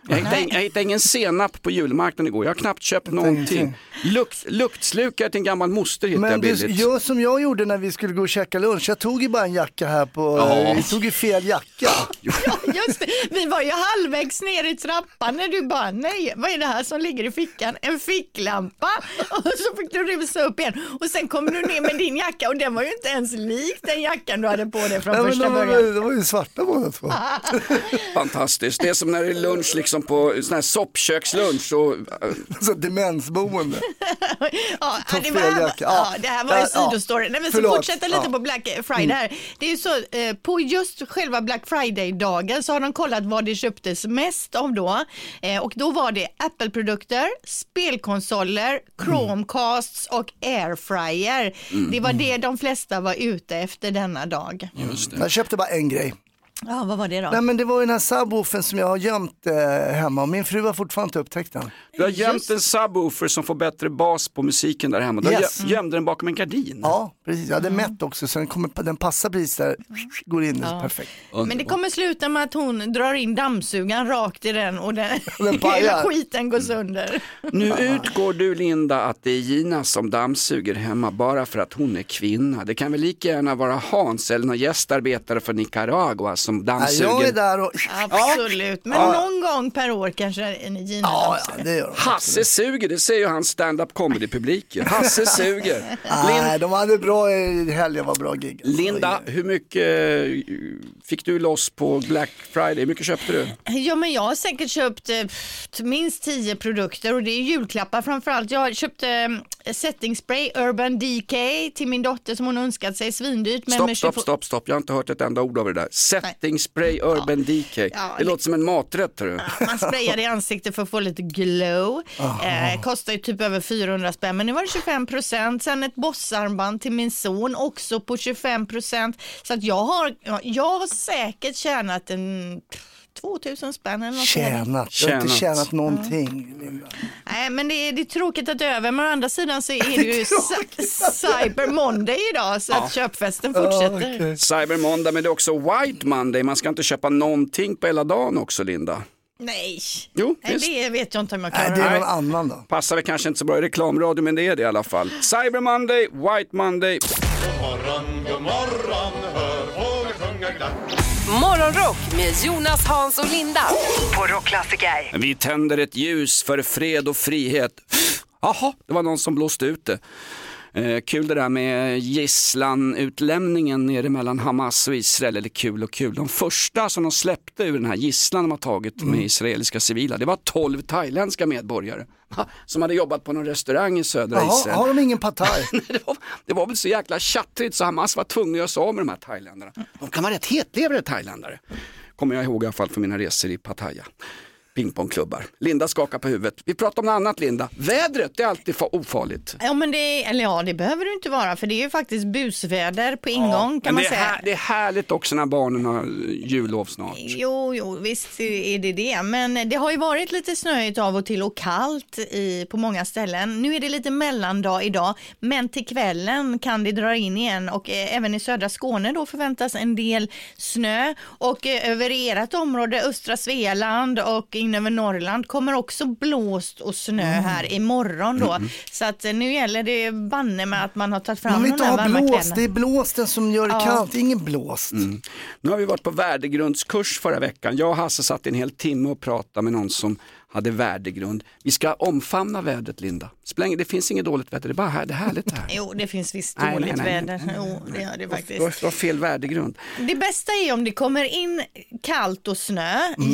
Jag hittade, jag hittade ingen senap på julmarknaden igår, jag har knappt köpt någonting. Lukt, luktslukare till en gammal moster hittade jag Men du, billigt. gör som jag gjorde när vi skulle gå och käka lunch. Jag tog ju bara en jacka här på, Ja. vi tog ju fel jacka. Just det, vi var ju halvvägs ner i trappan när du bara, nej, vad är det här som ligger i fickan? En ficklampa. Och så fick du rusa upp igen och sen kom du ner med din jacka och den var ju inte ens lik den jackan du hade på dig från Nej, första de, var, början. de var ju svarta båda två. Fantastiskt, det är som när det är lunch liksom på sån här soppkökslunch. Och, <laughs> Så demensboende. <laughs> Ja, det, var, ja, det här var ja. sidostory. Nej, men så fortsätta lite Ja. på Black Friday här. Det är ju så, eh, på just själva Black Friday-dagen så har de kollat vad det köptes mest av då. Eh, och då var det Apple-produkter, spelkonsoler, Chromecasts och Airfryer. Mm. Det var det de flesta var ute efter denna dag. Jag köpte bara en grej. Ja, vad var det då? Nej men det var ju den här subwoofen som jag har gömt eh, hemma och min fru har fortfarande inte upptäckt den. du har gömt en subwoofer som får bättre bas på musiken där hemma. Du Yes. yes. gömde den bakom en gardin. Ja, precis. Jag hade mätt också så den, kommer, den passar precis där, går in Ja. perfekt. Men det kommer sluta med att hon drar in dammsugaren rakt i den och den, <laughs> Den hela skiten går sönder. Nu utgår du Linda att det är Gina som dammsuger hemma bara för att hon är kvinna. Det kan väl lika gärna vara Hans eller någon gästarbetare från Nicaragua som Nej, dammsuger. jag är där och... Absolut, men Ja. någon gång per år kanske en Gina Ja, ja, det gör de. Hasse suger, det säger ju hans stand-up comedy-publik. ju. <laughs> Hasse suger. Nej, de hade bra i helgen, var bra gig. Linda, hur mycket eh, fick du loss på Black Friday? Hur mycket köpte du? Ja, men jag har säkert köpt eh, pff, minst tio produkter och det är julklappar framförallt. Jag köpte eh, setting spray Urban DK till min dotter som hon önskat sig, svindyrt. men Stopp, stopp, 24 stopp, stopp. Jag har inte hört ett enda ord av det där. Setting spray Urban DK. det det- låter som en maträtt. hörru. Man sprayar i ansiktet för att få lite glow. Eh, kostar ju typ över 400 spänn, men nu var det 25 procent. Sen ett bossarmband till min son också på 25 procent. Så att jag har, ja, jag har säkert tjänat en 2000 spänn eller något. Tjänat, jag har inte Tjänat. någonting. Linda. Nej, men det är, det är tråkigt att det är över, men å andra sidan så är det ju <laughs> Cy- Cyber Monday idag, så att köpfesten fortsätter. Cyber Monday, men det är också White Monday. Man ska inte köpa någonting på hela dagen också, Linda. Nej, Jo, Nej visst. det vet jag inte om jag Nej, klarar. det är Nej. någon annan då. Passar väl kanske inte så bra i reklamradio, men det är det i alla fall. Cyber Monday, White Monday. God morgon, god morgon, hör fåglar sjunga glatt. Morgonrock med Jonas, Hans och Linda. På Rockklassiker. Vi tänder ett ljus för fred och frihet. Jaha, det var någon som blåste ut det. Eh, kul det där med gisslanutlämningen nere mellan Hamas och Israel, eller kul och kul. De första som de släppte ur den här gisslan de har tagit med israeliska civila, det var 12 thailändska medborgare <laughs> som hade jobbat på någon restaurang i södra Jaha, Israel. har de ingen pad thai? <laughs> det, var, det var väl så jäkla tjattrigt så Hamas var tvungna att göra sig av med de här thailändarna. De kan vara rätt hetlevrade thailändare. Kommer jag ihåg i alla fall för mina resor i Pattaya. Pingpongklubbar. Linda skakar på huvudet. Vi pratar om något annat Linda. Vädret är alltid fa- ofarligt. Ja, men det, eller ja, det behöver det inte vara, för det är ju faktiskt busväder på ingång kan Men man det säga. här, det är härligt också när barnen har jullov snart. Jo, jo, visst är det det. Men det har ju varit lite snöigt av och till och kallt i, på många ställen. Nu är det lite mellandag idag, men till kvällen kan det dra in igen och eh, även i södra Skåne då förväntas en del snö och eh, över ert område, östra Svealand och in över Norrland. Kommer också blåst och snö Mm. här imorgon då. Så att eh, nu gäller det banne med att man har tagit fram Man vill de ha varma blåst, kläderna. det är blåsten som gör det Ja. kallt, ingen blåst. Mm. Nu har vi varit på värdegrundskurs förra veckan. Jag och Hasse satt en hel timme och pratade med någon som hade värdegrund. Vi ska omfamna vädret Linda. Det finns inget dåligt väder, det är bara här, det är härligt det här. Jo, det finns visst Nej, dåligt nej, nej, väder. Jo, det gör det Du har, faktiskt. du har fel värdegrund. Det bästa är om det kommer in kallt och snö, Mm.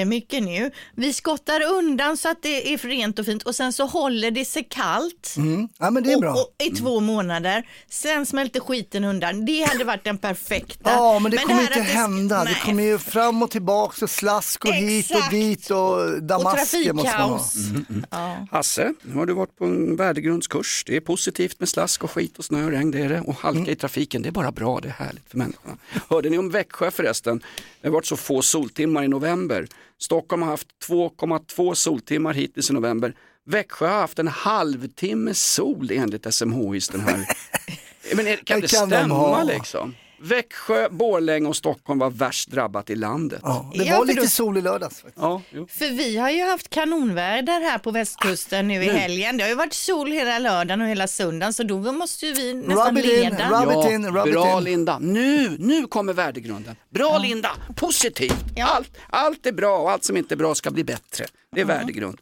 Jättemycket nu. Vi skottar undan så att det är rent och fint och sen så håller det sig kallt. Mm. Ja men det är bra. Och, och, I två månader. Sen smälter skiten undan. Det hade varit den perfekta. <laughs> Ja, men det kommer här inte att det- hända. Nej. Det kommer ju fram och tillbaka och slask och hit och Exakt. dit och damasker måste man ha. trafikkaos. Mm, Ja. Hasse, nu har du varit på en värdegrundskurs. Det är positivt med slask och skit och snö och regn, det är det. Och halka i trafiken, det är bara bra, det är härligt för människorna. Hörde ni om Växjö förresten? Det har varit så få soltimmar i november. Stockholm har haft 2,2 soltimmar hittills i november. Växjö har haft en halvtimme sol enligt SMHIs den här. <laughs> Men kan Det kan de stämma ha. liksom? Växjö, Borlänge och Stockholm var värst drabbat i landet. Ja, det Ja, var lite då- sol i lördags. faktiskt. Ja, jo. För vi har ju haft kanonväder här på västkusten nu i nu. helgen. Det har ju varit sol hela lördagen och hela söndagen så då måste ju vi nästan Rub it in, leda. rub Ja, it in, rub bra it in. Linda, nu, nu kommer värdegrunden. Bra Linda, positivt. Ja. Allt, allt är bra och allt som inte är bra ska bli bättre. Det är värdegrund.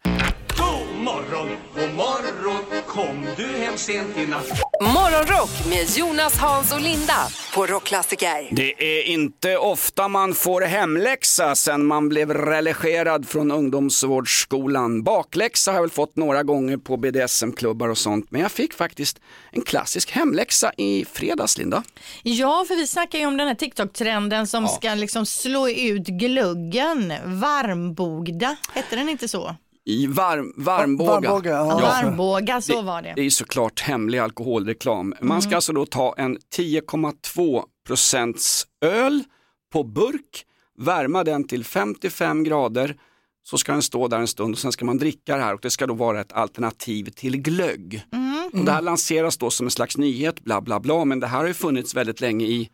Morgon, god morgon Kom du hem sent i natt Morgonrock med Jonas, Hans och Linda på Rockklassiker. Det är inte ofta man får hemläxa sen man blev religerad från ungdomsvårdsskolan. Bakläxa har jag väl fått några gånger på BDSM-klubbar och sånt, men jag fick faktiskt en klassisk hemläxa i fredags, Linda. Ja, för vi snackar ju om den här TikTok-trenden som ska liksom slå ut gluggen. Varmbogda, hette den inte så? I varm, varmbåga. Varmbåga, ja. Ja. Varmbåga, så var det. Det är såklart hemlig alkoholreklam. Man ska alltså då ta en 10,2 procents öl på burk, värma den till 55 grader, så ska den stå där en stund och sen ska man dricka det här och det ska då vara ett alternativ till glögg. Och det här lanseras då som en slags nyhet, bla bla bla, men det här har ju funnits väldigt länge i,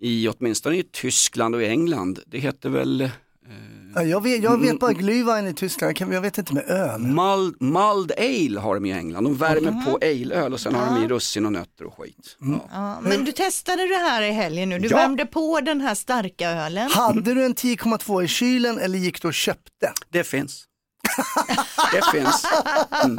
i åtminstone i Tyskland och i England. Det heter väl Ja, jag, vet, jag vet bara Glühwein i Tyskland, jag kan- jag vet inte med öl. Mulled, mulled ale har de i England. De värmer på aleöl och sen har de i russin och nötter och skit. Ja. Ja, men du testade det här i helgen nu. Du Ja. värmde på den här starka ölen. Hade du en 10,2 i kylen eller gick du och köpte? Det finns. <laughs> Det finns. Mm.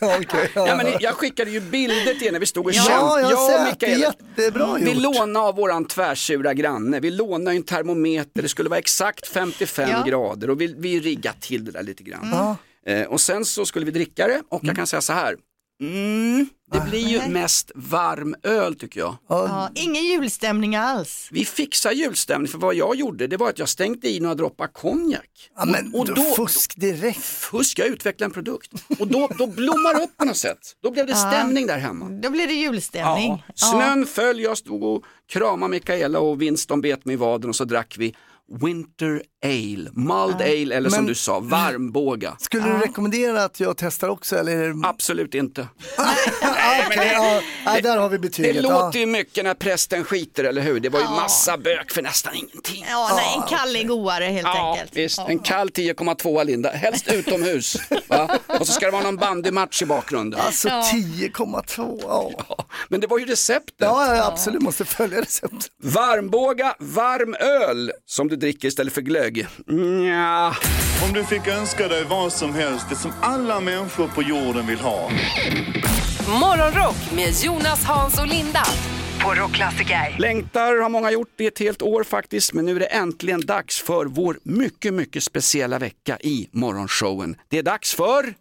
<laughs> Okej, ja. Ja, men jag skickade ju bilder till er när vi stod och Ja, kämpade. jag och sett. Mikaela. jättebra Vi gjort. lånade av våran tvärsura granne. Vi lånade en termometer. Det skulle vara exakt 55 Ja. grader och vi, vi riggade till det där lite grann. Ja. Eh, och sen så skulle vi dricka det och jag kan säga så här. Mm, det blir ju mest varm öl tycker jag. Ja, ingen julstämning alls. Vi fixar julstämning för vad jag gjorde det var att jag stänkte i några droppar konjak. Ja, men och då, fusk direkt. Fusk, jag utvecklade en produkt. Och då, då blommar det upp på något sätt. Då blev det stämning där hemma. Då blir det julstämning. Ja. Snön föll, jag stod och kramade Mikaela och Winston bet mig i vaden och så drack vi Winter Ale, Mulled Ale eller som Men- du sa, varmbåga. Skulle du rekommendera att jag testar också eller? det- Absolut inte. Okej, ja, nej, där har vi Det betyget. ja. låter ju mycket när prästen skiter, eller hur? Det var ju massa bök för nästan ingenting. Ja, nej, en kall är godare helt Ja, enkelt. visst. En kall 10,2 Linda, helst utomhus. Va? Och så ska det vara någon bandymatch i bakgrunden. Alltså 10,2. Ja. Ja, Men det var ju receptet. Ja, ja, ja, absolut, måste följa receptet. Varmbåga, varm öl som du dricker istället för glögg. Nja. Om du fick önska dig vad som helst, det som alla människor på jorden vill ha. Morgonrock med Jonas, Hans och Linda. Längtar har många gjort i ett helt år faktiskt, men nu är det äntligen dags för vår mycket, mycket speciella vecka i morgonshowen. Det är dags för...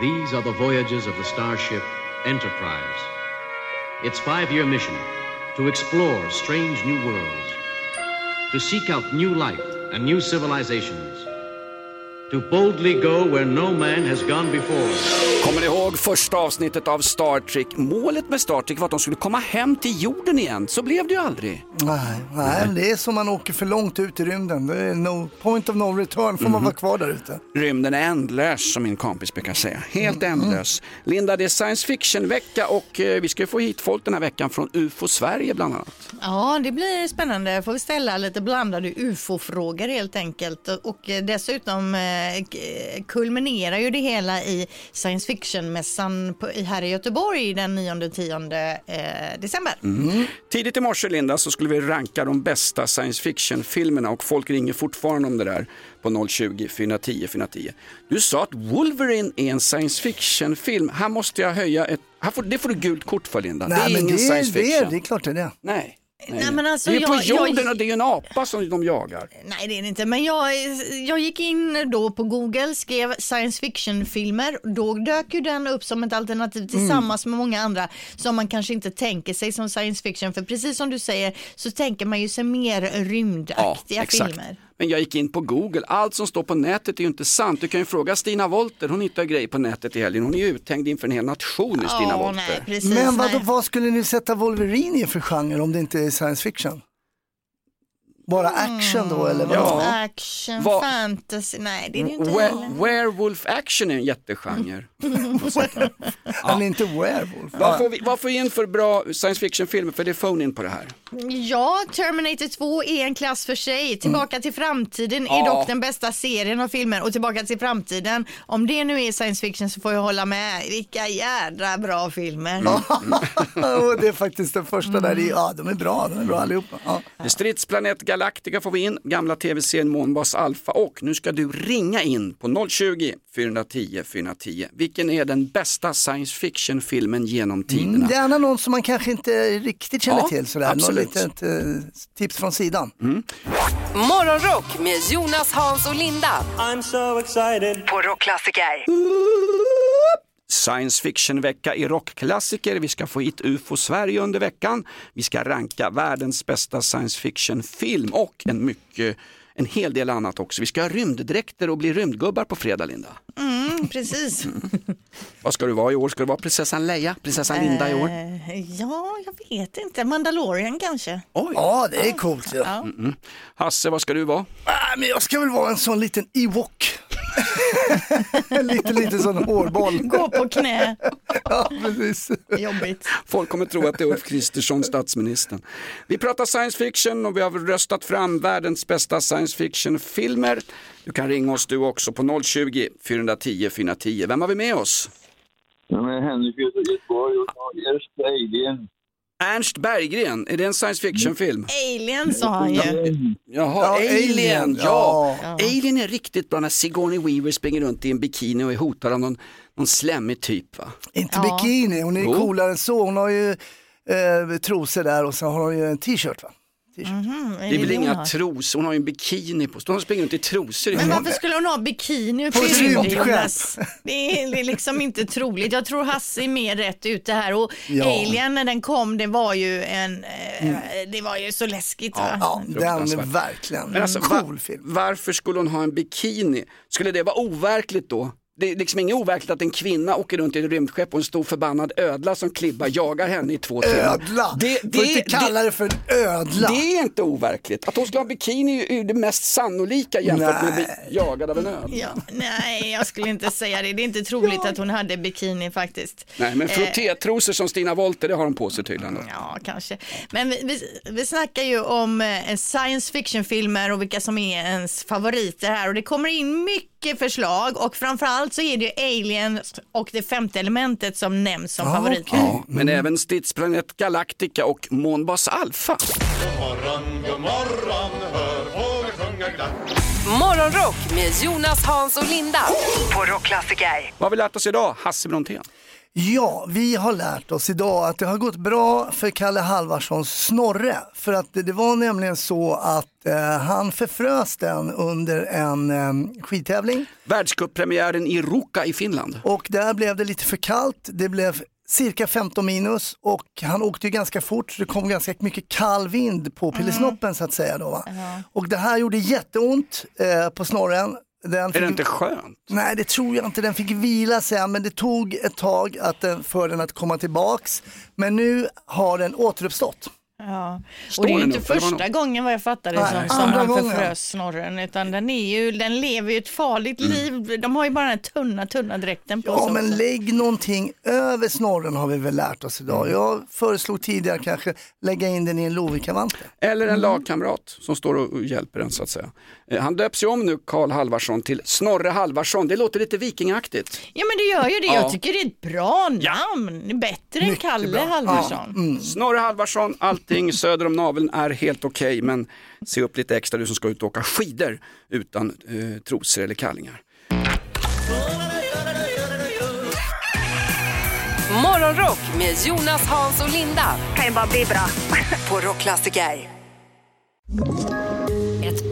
These are the voyages of the starship Enterprise. Its five year mission to explore strange new worlds, to seek out new life and new civilizations, to boldly go where no man has gone before. Kommer ni ihåg första avsnittet av Star Trek? Målet med Star Trek var att de skulle komma hem till jorden igen. Så blev det ju aldrig. Nej, nej, det är som man åker för långt ut i rymden. Det är no point of no return, får man vara kvar där ute. Rymden är ändlös som min kompis brukar säga. Helt ändlös. Linda, det är science fiction-vecka och eh, vi ska ju få hit folk den här veckan från UFO Sverige bland annat. Ja, det blir spännande. Får vi ställa lite blandade ufo-frågor helt enkelt. Och eh, dessutom eh, kulminerar ju det hela i science fiction-mässan här i Göteborg den 9-10 eh, december. Mm. Tidigt i morse Linda så skulle vi ranka de bästa science fiction-filmerna och folk ringer fortfarande om det där på 020 410 410. Du sa att Wolverine är en science fiction-film. Här måste jag höja ett... Här får, det får du gult kort för Linda. det är Nej, men ingen det, science det, fiction. är, det är klart det är det. Nej. Nej, Nej, men alltså, det är på jag- jag- jorden och det är en apa som de jagar. Nej det är det inte, men jag, jag gick in då på Google, skrev science fiction-filmer. Då dök ju den upp som ett alternativ tillsammans med många andra som man kanske inte tänker sig som science fiction. För precis som du säger så tänker man ju sig mer rymdaktiga filmer. Men jag gick in på Google, allt som står på nätet är ju inte sant. Du kan ju fråga Stina Wolter, hon hittar grejer på nätet i helgen. Hon är ju uthängd inför en hel nation nu, Stina Wolter. nej, precis, Men vad, nej. vad skulle ni sätta Wolverine i för genre om det inte är science fiction? Bara action då eller vad? Ja. Action, Vad- fantasy, nej det är det ju inte We- heller. werewolf action är en jättegenre. <laughs> Han är inte werewolf. Vad får, vi, vad får vi in för bra science fiction-filmer? För det är phone in på det här. Ja, Terminator 2 är en klass för sig. Tillbaka till framtiden är Ja. dock den bästa serien av filmer och Tillbaka till framtiden, om det nu är science fiction så får jag hålla med. Vilka jädra bra filmer. <laughs> <laughs> Och det är faktiskt den första där, i- ja de är bra, de är bra allihopa. Ja. Stridsplanet Galactica får vi in, gamla tv-serien Månbas Alpha och nu ska du ringa in på 020 410 410. Vilken är den bästa science fiction-filmen genom tiderna? Mm, Gärna någon som man kanske inte riktigt känner Ja, till sådär. Något absolut. litet eh, tips från sidan. Morgonrock med Jonas, Hans och Linda. I'm so excited. På Rockklassiker. Science fiction-vecka i rockklassiker. Vi ska få hit UFO Sverige under veckan. Vi ska ranka världens bästa science fiction-film och en, mycket, en hel del annat också. Vi ska ha rymddräkter och bli rymdgubbar på fredag, Linda. Mm, precis. <laughs> Vad ska du vara i år? Ska du vara prinsessan Leia, prinsessan Linda i år? Eh, ja, jag vet inte. Mandalorian kanske. Oj. Ja, det är coolt. Ja. Ja. Mm. Hasse, vad ska du vara? Ah, men jag ska väl vara en sån liten Ewok. <laughs> lite, lite sån hårboll. Gå på knä. ja, precis. Jobbigt. Folk kommer tro att det är Ulf Kristersson, statsministern. Vi pratar science fiction och vi har röstat fram världens bästa science fiction-filmer. Du kan ringa oss du också på 020 410 410. Vem har vi med oss? Ja, Henrik Göteborg och Ernst Berggren. Ernst Berggren, är det en science fiction-film? Alien sa han ju. Jaha, Ja, Alien, Alien, ja. ja. Alien är riktigt bra när Sigourney Weaver springer runt i en bikini och är hotad av någon, någon slemmig typ. Va? Inte Ja. bikini, hon är Jo. coolare än så. Hon har ju eh, trosor där och så har hon ju en t-shirt va? Mhm, Det är väl inga trosor, hon har ju en bikini på sig. Hon springer runt i trosor. Men varför skulle hon ha bikini På. Jonas? Det är, det är liksom inte troligt. Jag tror Hasse är mer rätt ute här och Ja. Alien när den kom det var ju en, eh, det var ju så läskigt va? Ja, den verkligen Men alltså, va- cool film. varför skulle hon ha en bikini? Skulle det vara overkligt då? Det är liksom inget overkligt att en kvinna åker runt i ett rymdskepp och en stor förbannad ödla som klibbar jagar henne i två timmar. Ödla! Det, Får det, inte kalla det för en ödla. det är inte overkligt. Att hon skulle ha bikini är ju det mest sannolika jämfört med att bli jagad av en ödla. Ja, nej, jag skulle inte säga det. Det är inte troligt att hon hade bikini faktiskt. Nej, men Eh, frottétrosor som Stina Wolter, det har hon på sig tydligen. Då. Ja, kanske. Men vi, vi, vi snackar ju om eh, science fiction-filmer och vilka som är ens favoriter här och det kommer in mycket förslag och framförallt så är det ju Alien och det femte elementet som nämns som favoriter. Ja, men även Stridsplanet Galactica och Månbas Alpha. morgon, god morgon, hör fåglar sjunga glatt. Morgonrock med Jonas, Hans och Linda. På Rockklassiker. Vad har vi lärt oss idag? Hasse Brontén. Ja, vi har lärt oss idag att det har gått bra för Kalle Halvarssons Snorre. För att det, det var nämligen så att eh, han förfrös den under en eh, skidtävling. Världscuppremiären i Ruka i Finland. Och där blev det lite för kallt. Det blev cirka 15 minus och han åkte ju ganska fort så det kom ganska mycket kall vind på pillesnoppen så att säga. Då, va? Och det här gjorde jätteont eh, på snorren. Den Är det inte skönt? Nej, det tror jag inte. Den fick vila sen, men det tog ett tag att den, för den att komma tillbaks. Men nu har den återuppstått. Ja. Står Och det är ju den inte upp, första gången vad jag fattar det som, som han förfrös snorren. Utan den, är ju, den lever ju ett farligt Mm. liv. De har ju bara den här tunna, tunna dräkten på Ja, sig men också. lägg någonting över snorren har vi väl lärt oss idag. Mm. Jag föreslog tidigare kanske lägga in den i en Lovikka-vante. Eller Mm. en lagkamrat som står och hjälper en så att säga. Eh, Han döps ju om nu, Karl Halvarsson, till Snorre Halvarsson. Det låter lite vikingaktigt. Ja men det gör ju det. Ja. Jag tycker det är ett bra namn. Bättre än Kalle Halvarsson. Mm. Snorre Halvarsson, allting söder om naveln är helt okej, men se upp lite extra du som ska ut och åka skidor utan eh, trosor eller kallingar. Morgonrock med Jonas, Hans och Linda. Kan ju bara bli bra. <laughs> På Rockklassiker.